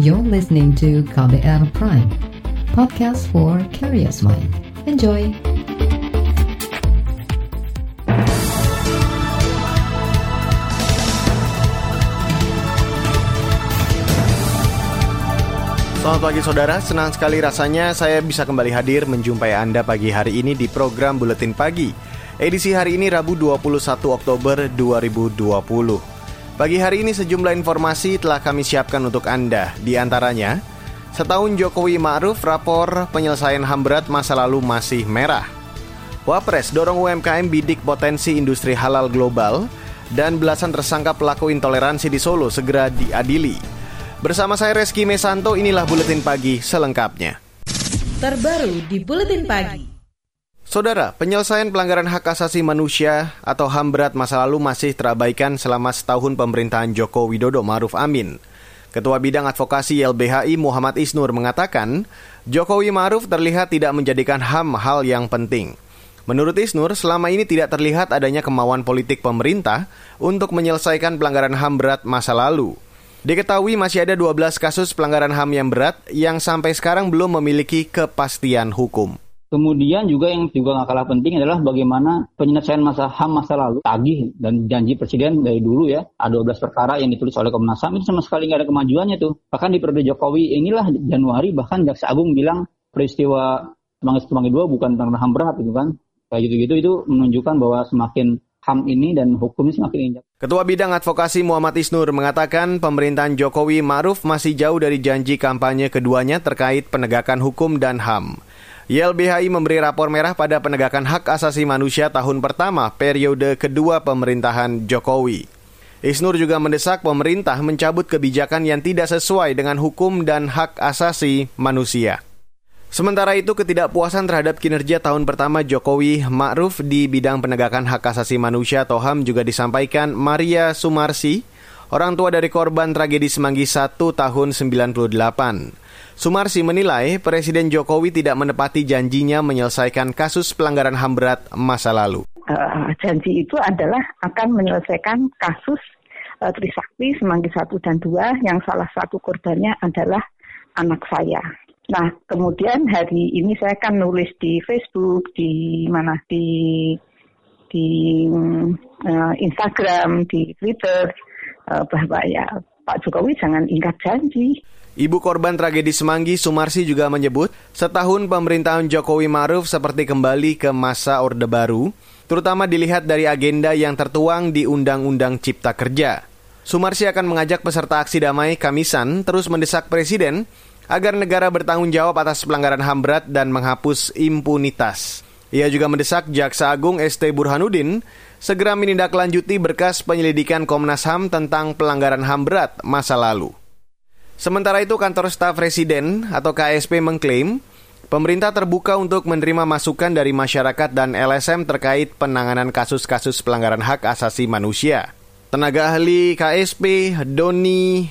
You're listening to KBR Prime, podcast for curious mind. Enjoy! Selamat pagi saudara, senang sekali rasanya saya bisa kembali hadir menjumpai Anda pagi hari ini di program Buletin Pagi. Edisi hari ini Rabu 21 Oktober 2020. Pagi hari ini sejumlah informasi telah kami siapkan untuk Anda. Di antaranya, setahun Jokowi Ma'ruf rapor penyelesaian HAM berat masa lalu masih merah. Wapres dorong UMKM bidik potensi industri halal global dan belasan tersangka pelaku intoleransi di Solo segera diadili. Bersama saya Reski Mesanto, inilah Buletin Pagi selengkapnya. Terbaru di Buletin Pagi. Saudara, penyelesaian pelanggaran hak asasi manusia atau HAM berat masa lalu masih terabaikan selama setahun pemerintahan Joko Widodo Maruf Amin. Ketua Bidang Advokasi YLBHI Muhammad Isnur mengatakan, Jokowi Maruf terlihat tidak menjadikan HAM hal yang penting. Menurut Isnur, selama ini tidak terlihat adanya kemauan politik pemerintah untuk menyelesaikan pelanggaran HAM berat masa lalu. Diketahui masih ada 12 kasus pelanggaran HAM yang berat yang sampai sekarang belum memiliki kepastian hukum. Kemudian juga yang juga nggak kalah penting adalah bagaimana penyelesaian masa HAM masa lalu, tagih dan janji presiden dari dulu ya, ada 12 perkara yang ditulis oleh Komnas HAM itu sama sekali nggak ada kemajuannya tuh. Bahkan di periode Jokowi inilah Januari bahkan Jaksa Agung bilang peristiwa Semanggi Semanggi 2 bukan tentang HAM berat gitu kan. Kayak gitu-gitu itu menunjukkan bahwa semakin HAM ini dan hukum ini semakin injak. Ketua Bidang Advokasi Muhammad Isnur mengatakan pemerintahan Jokowi Maruf masih jauh dari janji kampanye keduanya terkait penegakan hukum dan HAM. YLBHI memberi rapor merah pada penegakan hak asasi manusia tahun pertama periode kedua pemerintahan Jokowi. Isnur juga mendesak pemerintah mencabut kebijakan yang tidak sesuai dengan hukum dan hak asasi manusia. Sementara itu, ketidakpuasan terhadap kinerja tahun pertama Jokowi Ma'ruf di bidang penegakan hak asasi manusia atau HAM juga disampaikan Maria Sumarsi, orang tua dari korban tragedi Semanggi 1 tahun 98. Sumarsi menilai Presiden Jokowi tidak menepati janjinya menyelesaikan kasus pelanggaran HAM berat masa lalu. Uh, janji itu adalah akan menyelesaikan kasus uh, Trisakti Semanggi 1 dan 2 yang salah satu korbannya adalah anak saya. Nah, kemudian hari ini saya kan nulis di Facebook, di mana di di uh, Instagram, di Twitter uh, bahwa ya Pak Jokowi jangan ingkar janji. Ibu korban tragedi Semanggi, Sumarsi juga menyebut, setahun pemerintahan Jokowi Maruf seperti kembali ke masa Orde Baru, terutama dilihat dari agenda yang tertuang di Undang-Undang Cipta Kerja. Sumarsi akan mengajak peserta aksi damai Kamisan terus mendesak Presiden agar negara bertanggung jawab atas pelanggaran HAM berat dan menghapus impunitas. Ia juga mendesak Jaksa Agung ST Burhanuddin segera menindaklanjuti berkas penyelidikan Komnas HAM tentang pelanggaran HAM berat masa lalu. Sementara itu kantor staf presiden atau KSP mengklaim pemerintah terbuka untuk menerima masukan dari masyarakat dan LSM terkait penanganan kasus-kasus pelanggaran hak asasi manusia. Tenaga ahli KSP Doni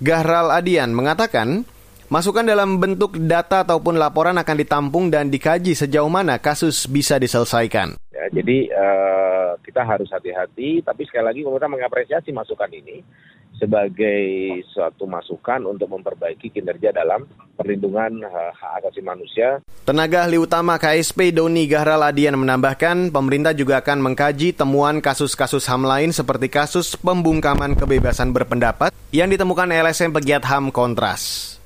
Gahral Adian mengatakan, Masukan dalam bentuk data ataupun laporan akan ditampung dan dikaji sejauh mana kasus bisa diselesaikan. Ya, jadi uh, kita harus hati-hati, tapi sekali lagi pemerintah mengapresiasi masukan ini sebagai suatu masukan untuk memperbaiki kinerja dalam perlindungan uh, hak asasi manusia. Tenaga ahli utama KSP Doni Gahral Adian menambahkan, pemerintah juga akan mengkaji temuan kasus-kasus HAM lain seperti kasus pembungkaman kebebasan berpendapat yang ditemukan LSM pegiat HAM Kontras.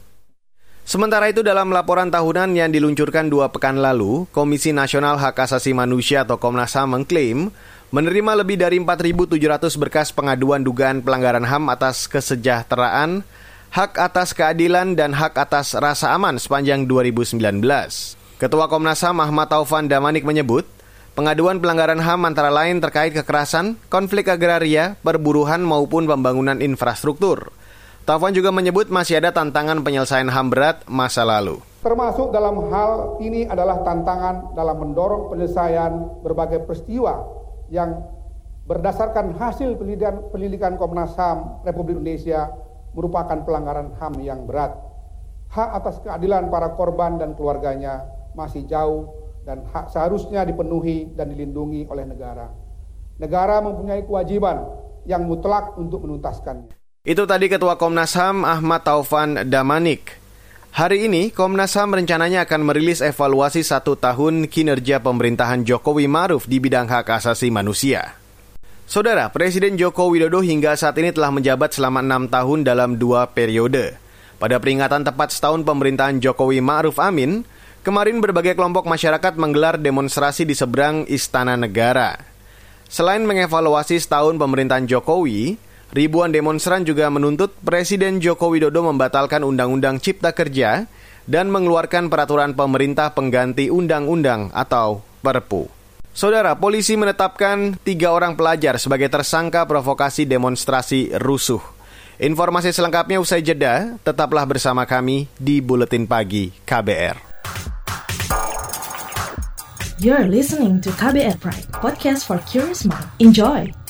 Sementara itu dalam laporan tahunan yang diluncurkan dua pekan lalu, Komisi Nasional Hak Asasi Manusia atau Komnas HAM mengklaim menerima lebih dari 4.700 berkas pengaduan dugaan pelanggaran HAM atas kesejahteraan, hak atas keadilan, dan hak atas rasa aman sepanjang 2019. Ketua Komnas HAM Ahmad Taufan Damanik menyebut, pengaduan pelanggaran HAM antara lain terkait kekerasan, konflik agraria, perburuhan maupun pembangunan infrastruktur – Taufan juga menyebut masih ada tantangan penyelesaian HAM berat masa lalu. Termasuk dalam hal ini adalah tantangan dalam mendorong penyelesaian berbagai peristiwa yang berdasarkan hasil penelitian, penelitian Komnas HAM Republik Indonesia merupakan pelanggaran HAM yang berat. Hak atas keadilan para korban dan keluarganya masih jauh dan hak seharusnya dipenuhi dan dilindungi oleh negara. Negara mempunyai kewajiban yang mutlak untuk menuntaskannya. Itu tadi Ketua Komnas HAM Ahmad Taufan Damanik. Hari ini, Komnas HAM rencananya akan merilis evaluasi satu tahun kinerja pemerintahan Jokowi Maruf di bidang hak asasi manusia. Saudara, Presiden Joko Widodo hingga saat ini telah menjabat selama enam tahun dalam dua periode. Pada peringatan tepat setahun pemerintahan Jokowi Ma'ruf Amin, kemarin berbagai kelompok masyarakat menggelar demonstrasi di seberang Istana Negara. Selain mengevaluasi setahun pemerintahan Jokowi, Ribuan demonstran juga menuntut Presiden Joko Widodo membatalkan Undang-Undang Cipta Kerja dan mengeluarkan peraturan pemerintah pengganti undang-undang atau Perpu. Saudara, polisi menetapkan tiga orang pelajar sebagai tersangka provokasi demonstrasi rusuh. Informasi selengkapnya usai jeda, tetaplah bersama kami di Buletin Pagi KBR. You're listening to KBR Pride, podcast for curious mind. Enjoy!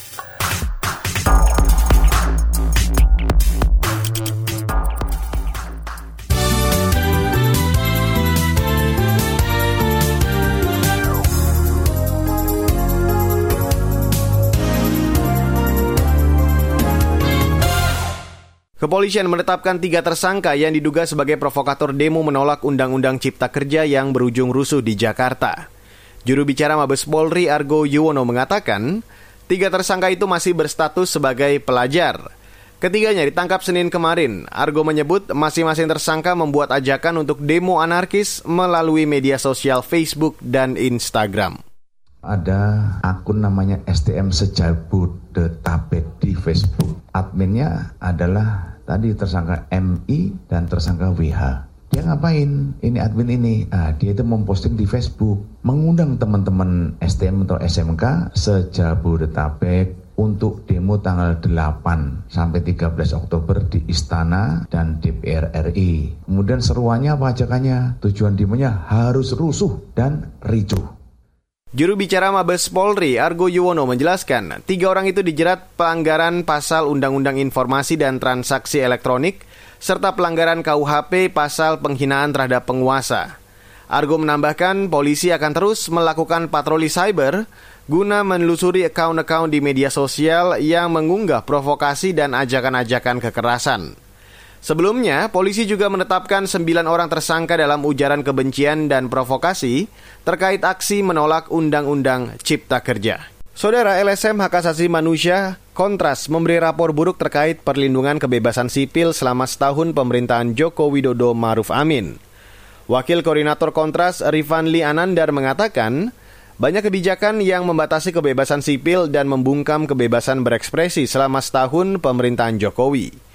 Kepolisian menetapkan tiga tersangka yang diduga sebagai provokator demo menolak Undang-Undang Cipta Kerja yang berujung rusuh di Jakarta. Juru bicara Mabes Polri Argo Yuwono mengatakan, tiga tersangka itu masih berstatus sebagai pelajar. Ketiganya ditangkap Senin kemarin. Argo menyebut masing-masing tersangka membuat ajakan untuk demo anarkis melalui media sosial Facebook dan Instagram ada akun namanya STM Sejabodetabek di Facebook. Adminnya adalah tadi tersangka MI dan tersangka WH. Dia ngapain? Ini admin ini. Ah, dia itu memposting di Facebook, mengundang teman-teman STM atau SMK sejabodetabek untuk demo tanggal 8 sampai 13 Oktober di Istana dan DPR RI. Kemudian seruannya apa ajakannya? Tujuan demonya harus rusuh dan ricuh. Juru bicara Mabes Polri, Argo Yuwono menjelaskan, tiga orang itu dijerat pelanggaran pasal Undang-Undang Informasi dan Transaksi Elektronik, serta pelanggaran KUHP pasal penghinaan terhadap penguasa. Argo menambahkan, polisi akan terus melakukan patroli cyber guna menelusuri akun-akun di media sosial yang mengunggah provokasi dan ajakan-ajakan kekerasan. Sebelumnya, polisi juga menetapkan sembilan orang tersangka dalam ujaran kebencian dan provokasi terkait aksi menolak Undang-Undang Cipta Kerja. Saudara LSM Hak Asasi Manusia Kontras memberi rapor buruk terkait perlindungan kebebasan sipil selama setahun pemerintahan Joko Widodo Maruf Amin. Wakil Koordinator Kontras Rifan Li Anandar mengatakan, banyak kebijakan yang membatasi kebebasan sipil dan membungkam kebebasan berekspresi selama setahun pemerintahan Jokowi.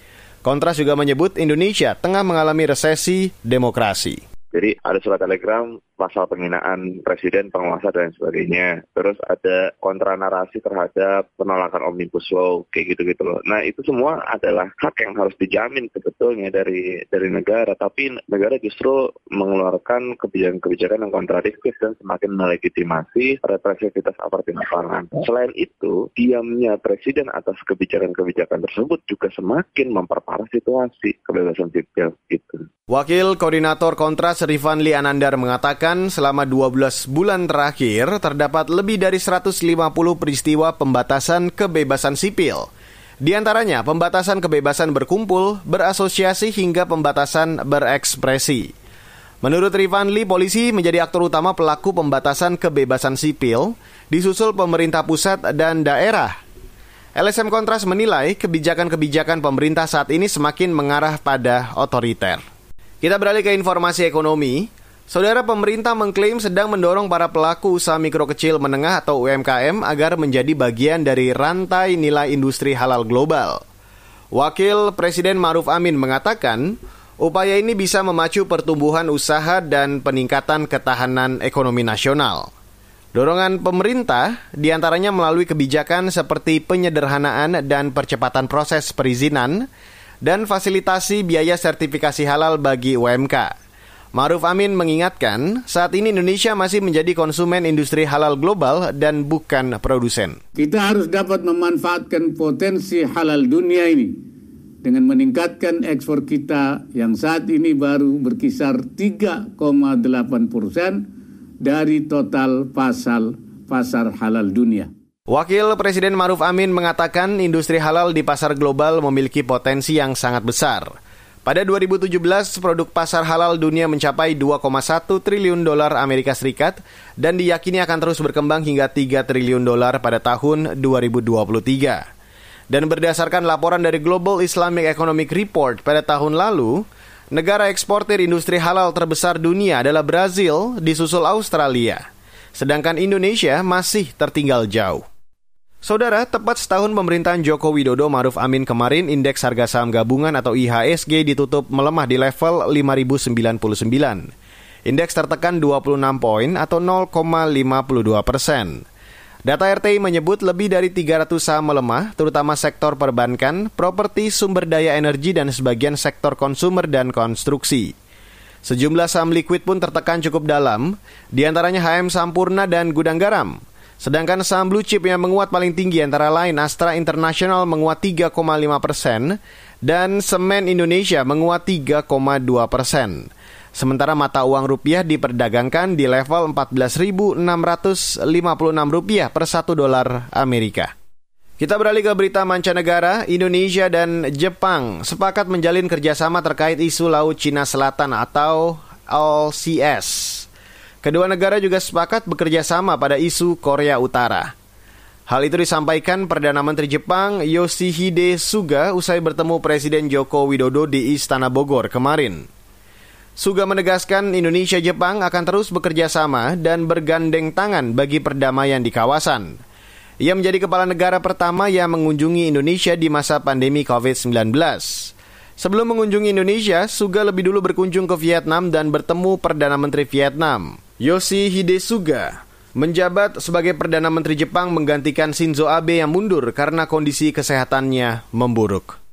Kontras juga menyebut Indonesia tengah mengalami resesi demokrasi. Jadi ada surat telegram pasal penghinaan presiden, penguasa dan sebagainya. Terus ada kontra narasi terhadap penolakan omnibus law kayak gitu-gitu loh. Nah itu semua adalah hak yang harus dijamin sebetulnya dari dari negara. Tapi negara justru mengeluarkan kebijakan-kebijakan yang kontradiktif dan semakin melegitimasi represivitas aparat di lapangan. Selain itu, diamnya presiden atas kebijakan-kebijakan tersebut juga semakin memperparah situasi kebebasan sipil gitu. Wakil Koordinator Kontras Rifan Lianandar mengatakan mengatakan selama 12 bulan terakhir terdapat lebih dari 150 peristiwa pembatasan kebebasan sipil. Di antaranya pembatasan kebebasan berkumpul, berasosiasi hingga pembatasan berekspresi. Menurut Rivanli, polisi menjadi aktor utama pelaku pembatasan kebebasan sipil, disusul pemerintah pusat dan daerah. LSM Kontras menilai kebijakan-kebijakan pemerintah saat ini semakin mengarah pada otoriter. Kita beralih ke informasi ekonomi. Saudara pemerintah mengklaim sedang mendorong para pelaku usaha mikro kecil menengah atau UMKM agar menjadi bagian dari rantai nilai industri halal global. Wakil Presiden Maruf Amin mengatakan, upaya ini bisa memacu pertumbuhan usaha dan peningkatan ketahanan ekonomi nasional. Dorongan pemerintah di antaranya melalui kebijakan seperti penyederhanaan dan percepatan proses perizinan dan fasilitasi biaya sertifikasi halal bagi UMK. Maruf Amin mengingatkan, saat ini Indonesia masih menjadi konsumen industri halal global dan bukan produsen. Kita harus dapat memanfaatkan potensi halal dunia ini dengan meningkatkan ekspor kita yang saat ini baru berkisar 3,8 persen dari total pasal pasar halal dunia. Wakil Presiden Maruf Amin mengatakan industri halal di pasar global memiliki potensi yang sangat besar. Pada 2017, produk pasar halal dunia mencapai 2,1 triliun dolar Amerika Serikat dan diyakini akan terus berkembang hingga 3 triliun dolar pada tahun 2023. Dan berdasarkan laporan dari Global Islamic Economic Report pada tahun lalu, negara eksportir industri halal terbesar dunia adalah Brazil, disusul Australia. Sedangkan Indonesia masih tertinggal jauh. Saudara, tepat setahun pemerintahan Joko Widodo Maruf Amin kemarin, indeks harga saham gabungan atau IHSG ditutup melemah di level 5099. Indeks tertekan 26 poin atau 0,52 persen. Data RTI menyebut lebih dari 300 saham melemah, terutama sektor perbankan, properti, sumber daya energi, dan sebagian sektor konsumer dan konstruksi. Sejumlah saham liquid pun tertekan cukup dalam, di antaranya HM Sampurna dan Gudang Garam. Sedangkan saham blue chip yang menguat paling tinggi antara lain Astra International menguat 3,5 persen dan Semen Indonesia menguat 3,2 persen. Sementara mata uang rupiah diperdagangkan di level 14.656 rupiah per satu dolar Amerika. Kita beralih ke berita mancanegara, Indonesia dan Jepang sepakat menjalin kerjasama terkait isu Laut Cina Selatan atau LCS. Kedua negara juga sepakat bekerja sama pada isu Korea Utara. Hal itu disampaikan Perdana Menteri Jepang Yoshihide Suga usai bertemu Presiden Joko Widodo di Istana Bogor kemarin. Suga menegaskan Indonesia-Jepang akan terus bekerja sama dan bergandeng tangan bagi perdamaian di kawasan. Ia menjadi kepala negara pertama yang mengunjungi Indonesia di masa pandemi COVID-19. Sebelum mengunjungi Indonesia, Suga lebih dulu berkunjung ke Vietnam dan bertemu Perdana Menteri Vietnam. Yoshihide Suga menjabat sebagai Perdana Menteri Jepang menggantikan Shinzo Abe yang mundur karena kondisi kesehatannya memburuk.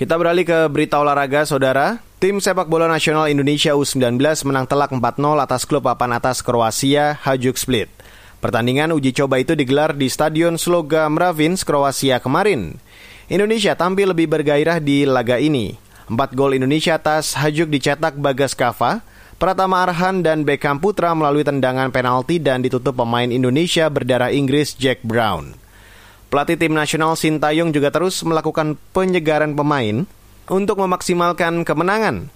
Kita beralih ke berita olahraga, saudara. Tim sepak bola nasional Indonesia U19 menang telak 4-0 atas klub papan atas Kroasia, Hajduk Split. Pertandingan uji coba itu digelar di Stadion Sloga Mravins, Kroasia kemarin. Indonesia tampil lebih bergairah di laga ini. Empat gol Indonesia atas Hajduk dicetak Bagas Kava, Pratama Arhan dan Beckham Putra melalui tendangan penalti dan ditutup pemain Indonesia berdarah Inggris Jack Brown. Pelatih tim nasional Sintayong juga terus melakukan penyegaran pemain untuk memaksimalkan kemenangan.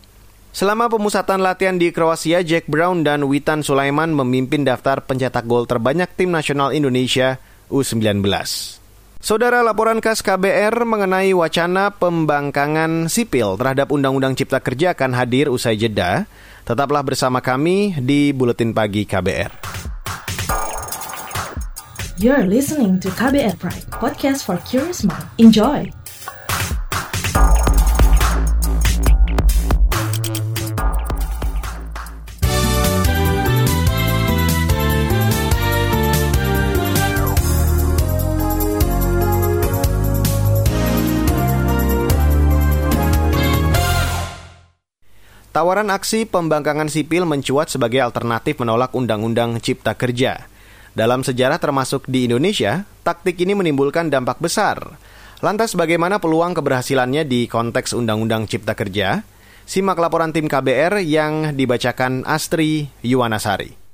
Selama pemusatan latihan di Kroasia, Jack Brown dan Witan Sulaiman memimpin daftar pencetak gol terbanyak tim nasional Indonesia U19. Saudara laporan khas KBR mengenai wacana pembangkangan sipil terhadap Undang-Undang Cipta Kerja akan hadir usai jeda. Tetaplah bersama kami di Buletin Pagi KBR. You're listening to KBR Pride, podcast for curious mind. Enjoy! Tawaran aksi pembangkangan sipil mencuat sebagai alternatif menolak Undang-Undang Cipta Kerja. Dalam sejarah termasuk di Indonesia, taktik ini menimbulkan dampak besar. Lantas bagaimana peluang keberhasilannya di konteks Undang-Undang Cipta Kerja? Simak laporan tim KBR yang dibacakan Astri Yuwanasari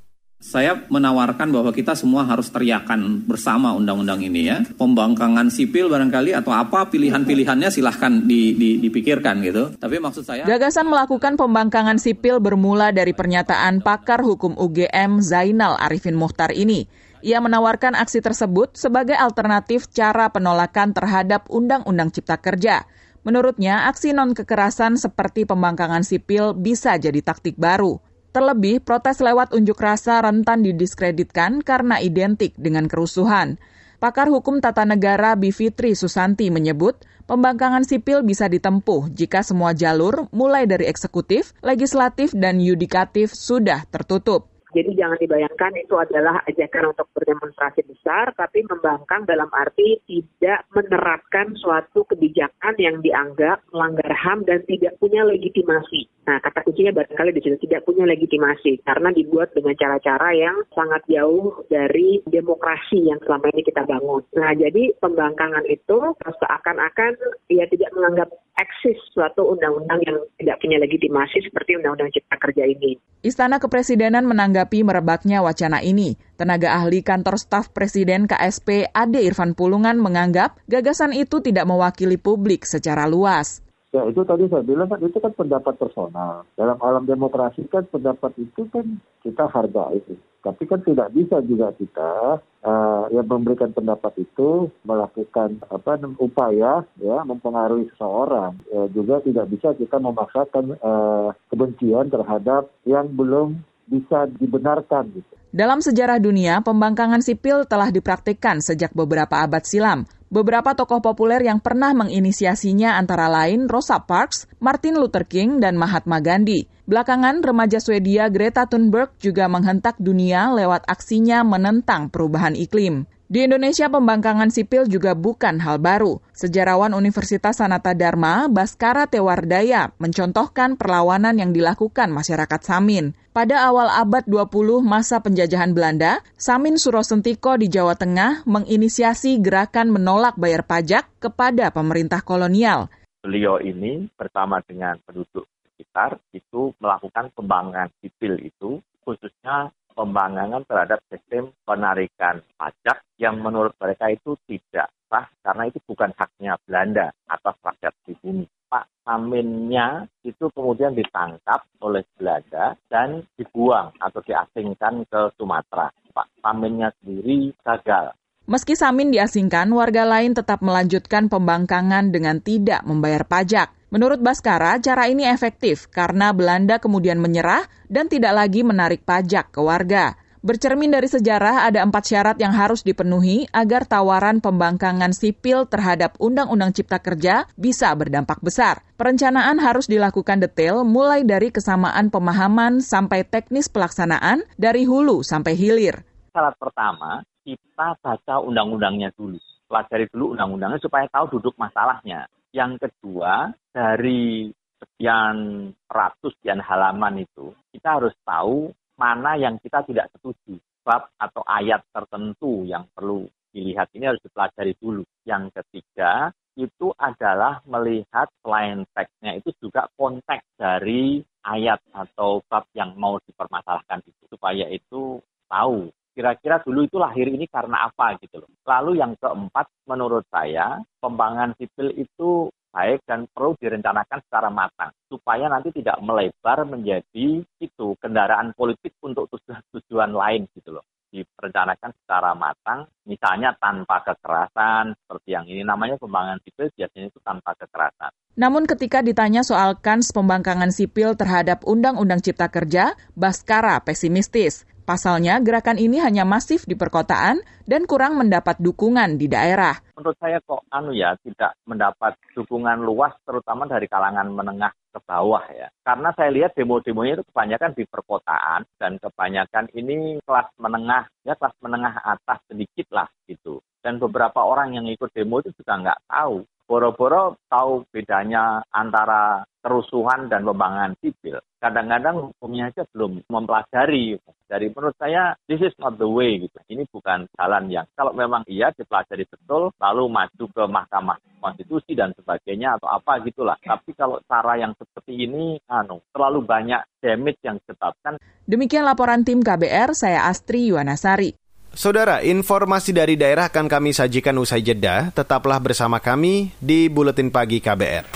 saya menawarkan bahwa kita semua harus teriakan bersama undang-undang ini ya. Pembangkangan sipil barangkali atau apa pilihan-pilihannya silahkan di, di, dipikirkan gitu. Tapi maksud saya... Gagasan melakukan pembangkangan sipil bermula dari pernyataan pakar hukum UGM Zainal Arifin Muhtar ini. Ia menawarkan aksi tersebut sebagai alternatif cara penolakan terhadap Undang-Undang Cipta Kerja. Menurutnya, aksi non-kekerasan seperti pembangkangan sipil bisa jadi taktik baru. Terlebih, protes lewat unjuk rasa rentan didiskreditkan karena identik dengan kerusuhan. Pakar hukum tata negara Bivitri Susanti menyebut, pembangkangan sipil bisa ditempuh jika semua jalur, mulai dari eksekutif, legislatif, dan yudikatif, sudah tertutup. Jadi jangan dibayangkan itu adalah ajakan untuk berdemonstrasi besar, tapi membangkang dalam arti tidak menerapkan suatu kebijakan yang dianggap melanggar HAM dan tidak punya legitimasi. Nah, kata kuncinya barangkali di situ tidak punya legitimasi karena dibuat dengan cara-cara yang sangat jauh dari demokrasi yang selama ini kita bangun. Nah, jadi pembangkangan itu seakan-akan ya tidak menganggap eksis suatu undang-undang yang tidak punya legitimasi seperti Undang-Undang Cipta Kerja ini. Istana Kepresidenan menanggapi merebaknya wacana ini. Tenaga ahli kantor staf Presiden KSP Ade Irfan Pulungan menganggap gagasan itu tidak mewakili publik secara luas. Ya itu tadi saya bilang kan itu kan pendapat personal. Dalam alam demokrasi kan pendapat itu kan kita hargai. Tapi kan tidak bisa juga kita uh, yang memberikan pendapat itu melakukan apa upaya ya mempengaruhi seseorang. Ya, juga tidak bisa kita memaksakan uh, kebencian terhadap yang belum bisa dibenarkan gitu. Dalam sejarah dunia, pembangkangan sipil telah dipraktikkan sejak beberapa abad silam. Beberapa tokoh populer yang pernah menginisiasinya antara lain Rosa Parks, Martin Luther King, dan Mahatma Gandhi. Belakangan, remaja Swedia Greta Thunberg juga menghentak dunia lewat aksinya menentang perubahan iklim. Di Indonesia, pembangkangan sipil juga bukan hal baru. Sejarawan Universitas Sanata Dharma, Baskara Tewardaya, mencontohkan perlawanan yang dilakukan masyarakat Samin. Pada awal abad 20 masa penjajahan Belanda, Samin Surosentiko di Jawa Tengah menginisiasi gerakan menolak bayar pajak kepada pemerintah kolonial. Beliau ini bersama dengan penduduk sekitar itu melakukan pembangkangan sipil itu khususnya pembangkangan terhadap sistem penarikan pajak yang menurut mereka itu tidak sah karena itu bukan haknya Belanda atas rakyat bumi. Pak Saminnya itu kemudian ditangkap oleh Belanda dan dibuang atau diasingkan ke Sumatera. Pak Saminnya sendiri gagal Meski Samin diasingkan, warga lain tetap melanjutkan pembangkangan dengan tidak membayar pajak. Menurut Baskara, cara ini efektif karena Belanda kemudian menyerah dan tidak lagi menarik pajak ke warga. Bercermin dari sejarah, ada empat syarat yang harus dipenuhi agar tawaran pembangkangan sipil terhadap Undang-Undang Cipta Kerja bisa berdampak besar. Perencanaan harus dilakukan detail mulai dari kesamaan pemahaman sampai teknis pelaksanaan dari hulu sampai hilir. Syarat pertama, kita baca undang-undangnya dulu. Pelajari dulu undang-undangnya supaya tahu duduk masalahnya. Yang kedua, dari sekian ratus sekian halaman itu, kita harus tahu mana yang kita tidak setuju. Bab atau ayat tertentu yang perlu dilihat ini harus dipelajari dulu. Yang ketiga, itu adalah melihat selain teksnya itu juga konteks dari ayat atau bab yang mau dipermasalahkan itu supaya itu tahu kira-kira dulu itu lahir ini karena apa gitu loh. Lalu yang keempat menurut saya pembangunan sipil itu baik dan perlu direncanakan secara matang supaya nanti tidak melebar menjadi itu kendaraan politik untuk tujuan-tujuan lain gitu loh direncanakan secara matang, misalnya tanpa kekerasan, seperti yang ini namanya pembangunan sipil biasanya itu tanpa kekerasan. Namun ketika ditanya soal kans pembangkangan sipil terhadap Undang-Undang Cipta Kerja, Baskara pesimistis. Pasalnya, gerakan ini hanya masif di perkotaan dan kurang mendapat dukungan di daerah. Menurut saya kok anu ya tidak mendapat dukungan luas terutama dari kalangan menengah ke bawah ya. Karena saya lihat demo-demonya itu kebanyakan di perkotaan dan kebanyakan ini kelas menengah ya kelas menengah atas sedikit lah gitu. Dan beberapa orang yang ikut demo itu juga nggak tahu boro-boro tahu bedanya antara kerusuhan dan pembangunan sipil. Kadang-kadang hukumnya aja belum mempelajari. Dari menurut saya, this is not the way. gitu. Ini bukan jalan yang kalau memang iya dipelajari betul, lalu maju ke Mahkamah Konstitusi dan sebagainya atau apa gitulah. Tapi kalau cara yang seperti ini, anu, terlalu banyak damage yang ditetapkan. Demikian laporan tim KBR, saya Astri Yuwanasari. Saudara, informasi dari daerah akan kami sajikan usai jeda. Tetaplah bersama kami di Buletin Pagi KBR.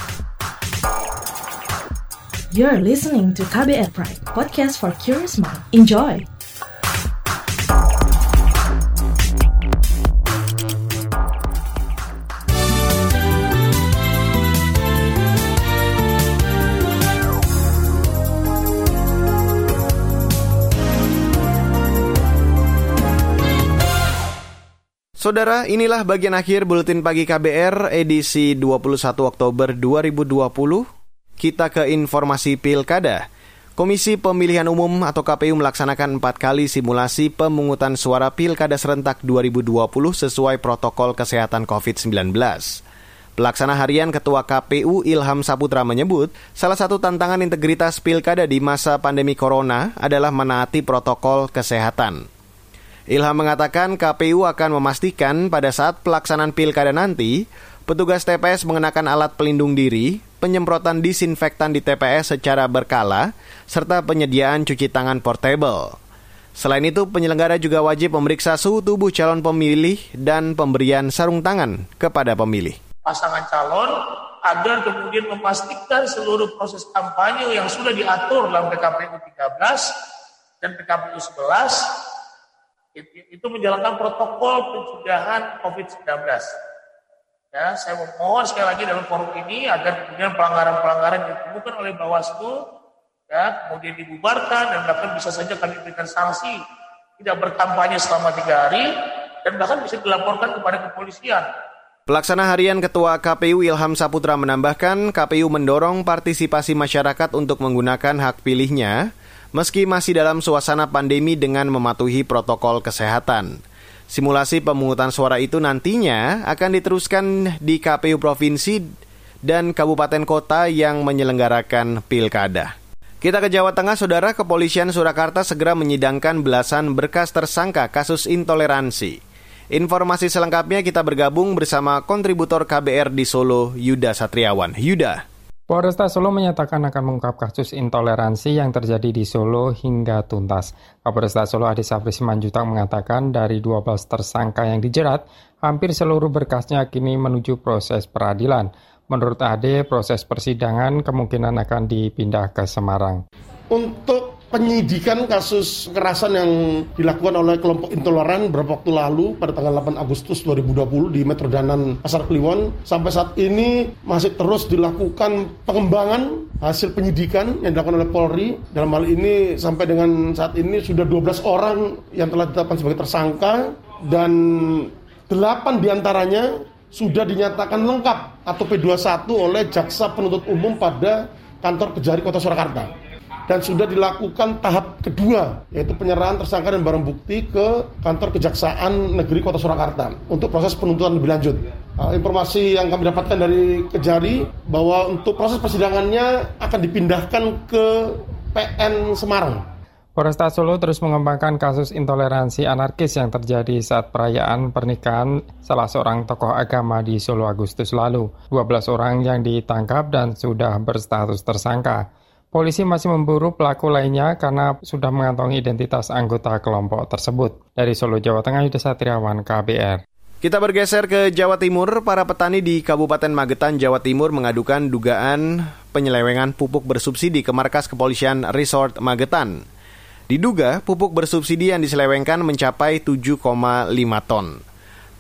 You're listening to KBR Pride, podcast for curious mind. Enjoy! Saudara, inilah bagian akhir Buletin Pagi KBR edisi 21 Oktober 2020 kita ke informasi pilkada. Komisi Pemilihan Umum atau KPU melaksanakan empat kali simulasi pemungutan suara pilkada serentak 2020 sesuai protokol kesehatan COVID-19. Pelaksana harian Ketua KPU Ilham Saputra menyebut, salah satu tantangan integritas pilkada di masa pandemi corona adalah menaati protokol kesehatan. Ilham mengatakan KPU akan memastikan pada saat pelaksanaan pilkada nanti, petugas TPS mengenakan alat pelindung diri, penyemprotan disinfektan di TPS secara berkala, serta penyediaan cuci tangan portable. Selain itu, penyelenggara juga wajib memeriksa suhu tubuh calon pemilih dan pemberian sarung tangan kepada pemilih pasangan calon agar kemudian memastikan seluruh proses kampanye yang sudah diatur dalam PKPU 13 dan PKPU 11 itu menjalankan protokol pencegahan COVID-19. Ya, saya memohon sekali lagi dalam forum ini agar kemudian pelanggaran-pelanggaran yang ditemukan oleh Bawaslu ya kemudian dibubarkan dan bahkan bisa saja kami berikan sanksi tidak berkampanye selama tiga hari dan bahkan bisa dilaporkan kepada kepolisian Pelaksana harian Ketua KPU Ilham Saputra menambahkan KPU mendorong partisipasi masyarakat untuk menggunakan hak pilihnya meski masih dalam suasana pandemi dengan mematuhi protokol kesehatan. Simulasi pemungutan suara itu nantinya akan diteruskan di KPU provinsi dan kabupaten kota yang menyelenggarakan pilkada. Kita ke Jawa Tengah, Saudara Kepolisian Surakarta segera menyidangkan belasan berkas tersangka kasus intoleransi. Informasi selengkapnya kita bergabung bersama kontributor KBR di Solo, Yuda Satriawan. Yuda. Polresta Solo menyatakan akan mengungkap kasus intoleransi yang terjadi di Solo hingga tuntas. Kapolresta Solo Adi Safri Simanjuntak mengatakan dari 12 tersangka yang dijerat, hampir seluruh berkasnya kini menuju proses peradilan. Menurut Ade, proses persidangan kemungkinan akan dipindah ke Semarang. Untuk penyidikan kasus kekerasan yang dilakukan oleh kelompok intoleran beberapa waktu lalu pada tanggal 8 Agustus 2020 di Metro Danan Pasar Kliwon. Sampai saat ini masih terus dilakukan pengembangan hasil penyidikan yang dilakukan oleh Polri. Dalam hal ini sampai dengan saat ini sudah 12 orang yang telah ditetapkan sebagai tersangka. Dan 8 di antaranya sudah dinyatakan lengkap atau P21 oleh Jaksa Penuntut Umum pada kantor Kejari Kota Surakarta dan sudah dilakukan tahap kedua yaitu penyerahan tersangka dan barang bukti ke kantor Kejaksaan Negeri Kota Surakarta untuk proses penuntutan lebih lanjut. Uh, informasi yang kami dapatkan dari Kejari bahwa untuk proses persidangannya akan dipindahkan ke PN Semarang. Polresta Solo terus mengembangkan kasus intoleransi anarkis yang terjadi saat perayaan pernikahan salah seorang tokoh agama di Solo Agustus lalu. 12 orang yang ditangkap dan sudah berstatus tersangka. Polisi masih memburu pelaku lainnya karena sudah mengantongi identitas anggota kelompok tersebut. Dari Solo, Jawa Tengah, Yudha Satriawan, KBR. Kita bergeser ke Jawa Timur. Para petani di Kabupaten Magetan, Jawa Timur mengadukan dugaan penyelewengan pupuk bersubsidi ke markas kepolisian Resort Magetan. Diduga pupuk bersubsidi yang diselewengkan mencapai 7,5 ton.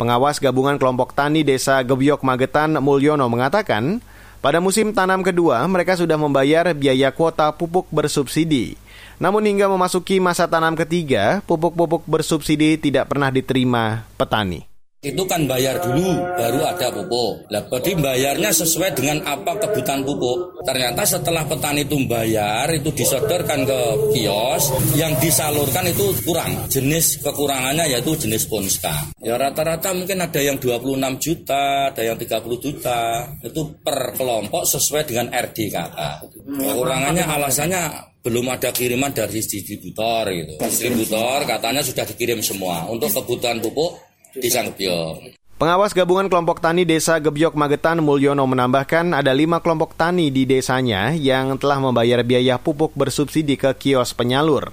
Pengawas gabungan kelompok tani desa Gebyok Magetan Mulyono mengatakan, pada musim tanam kedua, mereka sudah membayar biaya kuota pupuk bersubsidi. Namun hingga memasuki masa tanam ketiga, pupuk-pupuk bersubsidi tidak pernah diterima petani. Itu kan bayar dulu, baru ada pupuk. Lah, jadi bayarnya sesuai dengan apa kebutuhan pupuk. Ternyata setelah petani itu bayar, itu disodorkan ke kios, yang disalurkan itu kurang. Jenis kekurangannya yaitu jenis ponska. Ya rata-rata mungkin ada yang 26 juta, ada yang 30 juta. Itu per kelompok sesuai dengan RDKK. Kekurangannya alasannya belum ada kiriman dari distributor gitu. Distributor katanya sudah dikirim semua. Untuk kebutuhan pupuk di Pengawas gabungan kelompok tani desa Gebyok Magetan Mulyono menambahkan ada lima kelompok tani di desanya yang telah membayar biaya pupuk bersubsidi ke kios penyalur.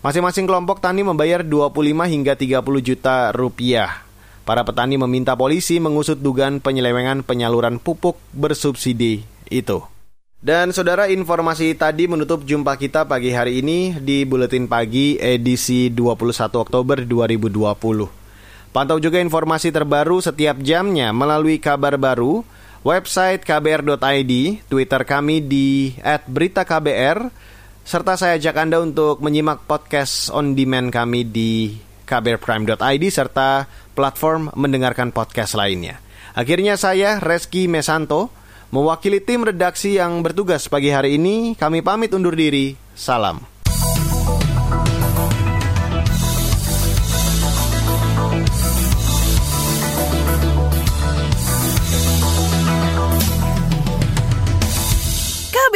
Masing-masing kelompok tani membayar 25 hingga 30 juta rupiah. Para petani meminta polisi mengusut dugaan penyelewengan penyaluran pupuk bersubsidi itu. Dan saudara informasi tadi menutup jumpa kita pagi hari ini di Buletin Pagi edisi 21 Oktober 2020. Pantau juga informasi terbaru setiap jamnya melalui kabar baru, website kbr.id, Twitter kami di @beritaKBR, serta saya ajak Anda untuk menyimak podcast on demand kami di kbrprime.id serta platform mendengarkan podcast lainnya. Akhirnya saya Reski Mesanto mewakili tim redaksi yang bertugas pagi hari ini, kami pamit undur diri. Salam.